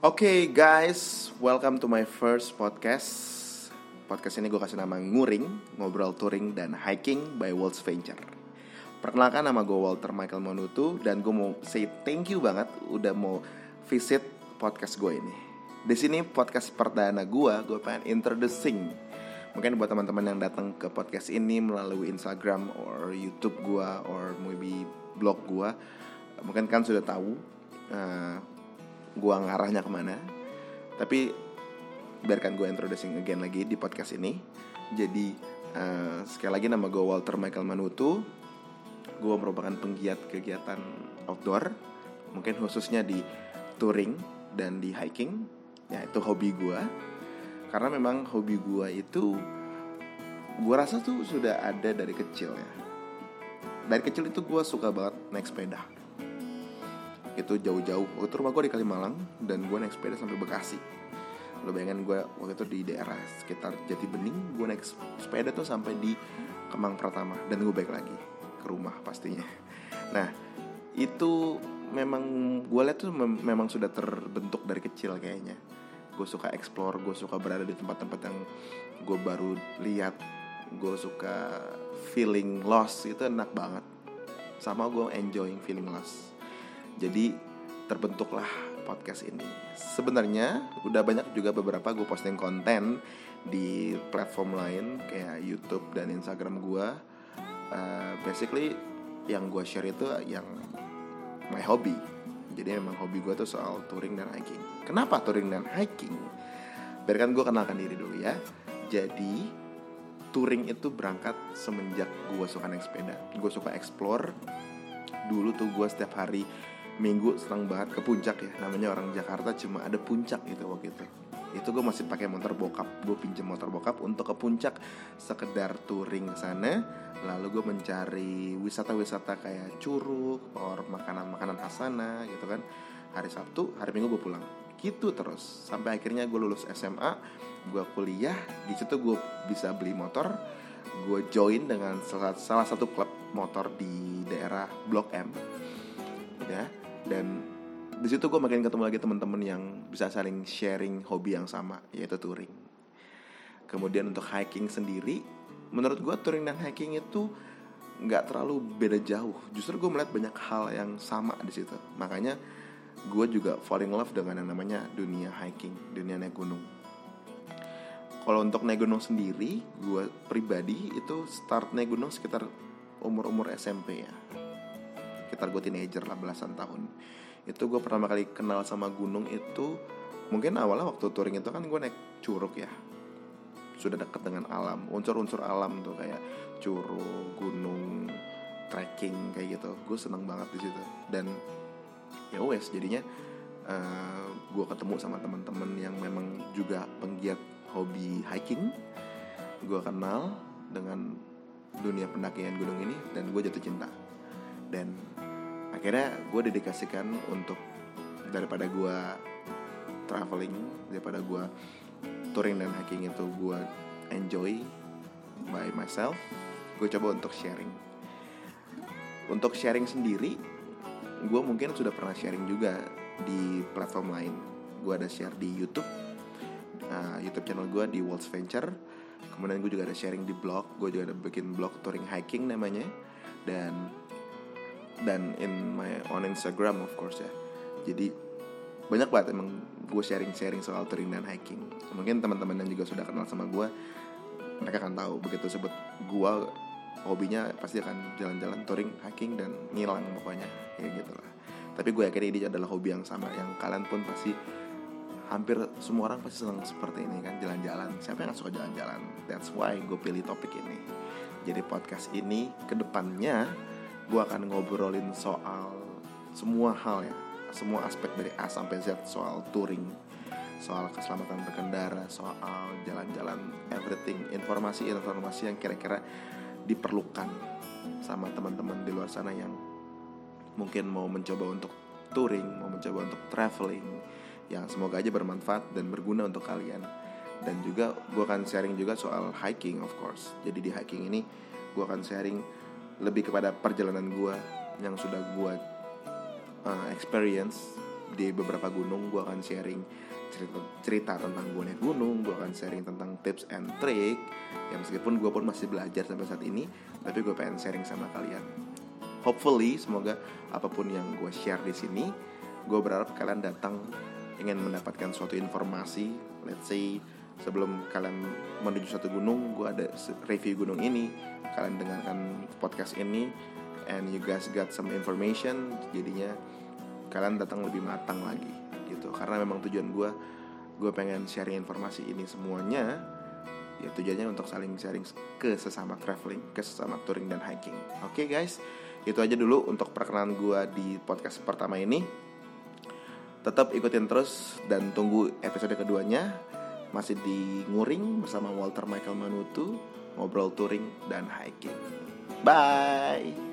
Oke okay, guys, welcome to my first podcast. Podcast ini gue kasih nama Nguring, Ngobrol Touring dan Hiking by Waltz Venture. Perkenalkan nama gue Walter Michael Monutu dan gue mau say thank you banget udah mau visit podcast gue ini. Di sini podcast perdana gue, gue pengen introducing mungkin buat teman-teman yang datang ke podcast ini melalui Instagram or YouTube gue or maybe blog gue, mungkin kan sudah tahu uh, gua ngarahnya ke mana. Tapi biarkan gue introducing again lagi di podcast ini. Jadi uh, sekali lagi nama gue Walter Michael Manutu. Gue merupakan penggiat kegiatan outdoor mungkin khususnya di touring dan di hiking. Ya itu hobi gue karena memang hobi gue itu gue rasa tuh sudah ada dari kecil ya. Dari kecil itu gue suka banget naik sepeda itu jauh-jauh. Waktu itu rumah gue di Kalimalang dan gue naik sepeda sampai Bekasi. Lo bayangin gue waktu itu di daerah sekitar Jati Bening gue naik sepeda tuh sampai di Kemang Pratama dan gue balik lagi ke rumah pastinya. Nah itu memang gue lihat tuh mem memang sudah terbentuk dari kecil kayaknya. Gue suka explore gue suka berada di tempat-tempat yang gue baru lihat. Gue suka feeling lost itu enak banget. Sama gue enjoying feeling lost jadi terbentuklah podcast ini. Sebenarnya udah banyak juga beberapa gue posting konten di platform lain kayak YouTube dan Instagram gue. Uh, basically yang gue share itu yang my hobby. Jadi memang hobi gue tuh soal touring dan hiking. Kenapa touring dan hiking? Biarkan gue kenalkan diri dulu ya. Jadi touring itu berangkat semenjak gue suka naik sepeda. Gue suka explore. Dulu tuh gue setiap hari minggu senang banget ke puncak ya. Namanya orang Jakarta cuma ada puncak gitu waktu itu. Itu gue masih pakai motor bokap. Gue pinjam motor bokap untuk ke puncak sekedar touring sana. Lalu gue mencari wisata-wisata kayak curug or makanan-makanan khas sana gitu kan. Hari Sabtu hari Minggu gue pulang. Gitu terus. Sampai akhirnya gue lulus SMA gue kuliah. Di situ gue bisa beli motor. Gue join dengan salah, salah satu klub motor di daerah Blok M. Ya dan di situ gue makin ketemu lagi teman-teman yang bisa saling sharing hobi yang sama yaitu touring. Kemudian untuk hiking sendiri menurut gue touring dan hiking itu nggak terlalu beda jauh. Justru gue melihat banyak hal yang sama di situ. Makanya gue juga falling love dengan yang namanya dunia hiking dunia naik gunung. Kalau untuk naik gunung sendiri gue pribadi itu start naik gunung sekitar umur-umur SMP ya sekitar gue teenager lah belasan tahun. Itu gue pertama kali kenal sama gunung itu mungkin awalnya waktu touring itu kan gue naik curug ya. Sudah dekat dengan alam unsur-unsur alam tuh kayak curug gunung trekking kayak gitu. Gue seneng banget di situ. Dan ya wes jadinya uh, eh, gue ketemu sama teman-teman yang memang juga penggiat hobi hiking. Gue kenal dengan dunia pendakian gunung ini dan gue jatuh cinta dan akhirnya gue dedikasikan untuk daripada gue traveling daripada gue touring dan hiking itu gue enjoy by myself gue coba untuk sharing. Untuk sharing sendiri gue mungkin sudah pernah sharing juga di platform lain. Gue ada share di YouTube. Uh, YouTube channel gue di Waltz Venture. Kemudian gue juga ada sharing di blog. Gue juga ada bikin blog touring hiking namanya. Dan dan in my on Instagram of course ya. Jadi banyak banget emang gue sharing-sharing soal touring dan hiking. Mungkin teman-teman yang juga sudah kenal sama gue mereka akan tahu begitu sebut gue hobinya pasti akan jalan-jalan touring hiking dan ngilang pokoknya. Kayak gitu lah. Tapi gue yakin ini adalah hobi yang sama yang kalian pun pasti hampir semua orang pasti senang seperti ini kan jalan-jalan. Siapa yang suka jalan-jalan? That's why gue pilih topik ini. Jadi podcast ini ke depannya gue akan ngobrolin soal semua hal ya. Semua aspek dari A sampai Z soal touring soal keselamatan berkendara soal jalan-jalan everything. Informasi-informasi yang kira-kira diperlukan sama teman-teman di luar sana yang mungkin mau mencoba untuk touring mau mencoba untuk traveling yang semoga aja bermanfaat dan berguna untuk kalian. Dan juga gue akan sharing juga soal hiking of course. Jadi di hiking ini gue akan sharing lebih kepada perjalanan gue yang sudah gue uh, experience di beberapa gunung gue akan sharing cerita, cerita tentang gue naik gunung gue akan sharing tentang tips and trick ya meskipun gue pun masih belajar sampai saat ini tapi gue pengen sharing sama kalian. Hopefully semoga apa pun yang gue share di sini gue berharap kalian datang ingin mendapatkan suatu informasi let's say sebelum kalian menuju satu gunung gue ada review gunung ini. Kalian dengarkan podcast ini and you guys got some information. Jadinya kalian datang lebih matang lagi gitu. Karena memang tujuan gue gue pengen sharing informasi ini semuanya. Ya tujuannya untuk saling sharing ke sesama traveling ke sesama touring dan hiking. Oke okay, guys? Itu aja dulu untuk perkenalan gue di podcast pertama ini. Tetap ikutin terus dan tunggu episode keduanya masih di Nguring bersama Walter Michael Manutu ngobrol touring dan hiking. Bye.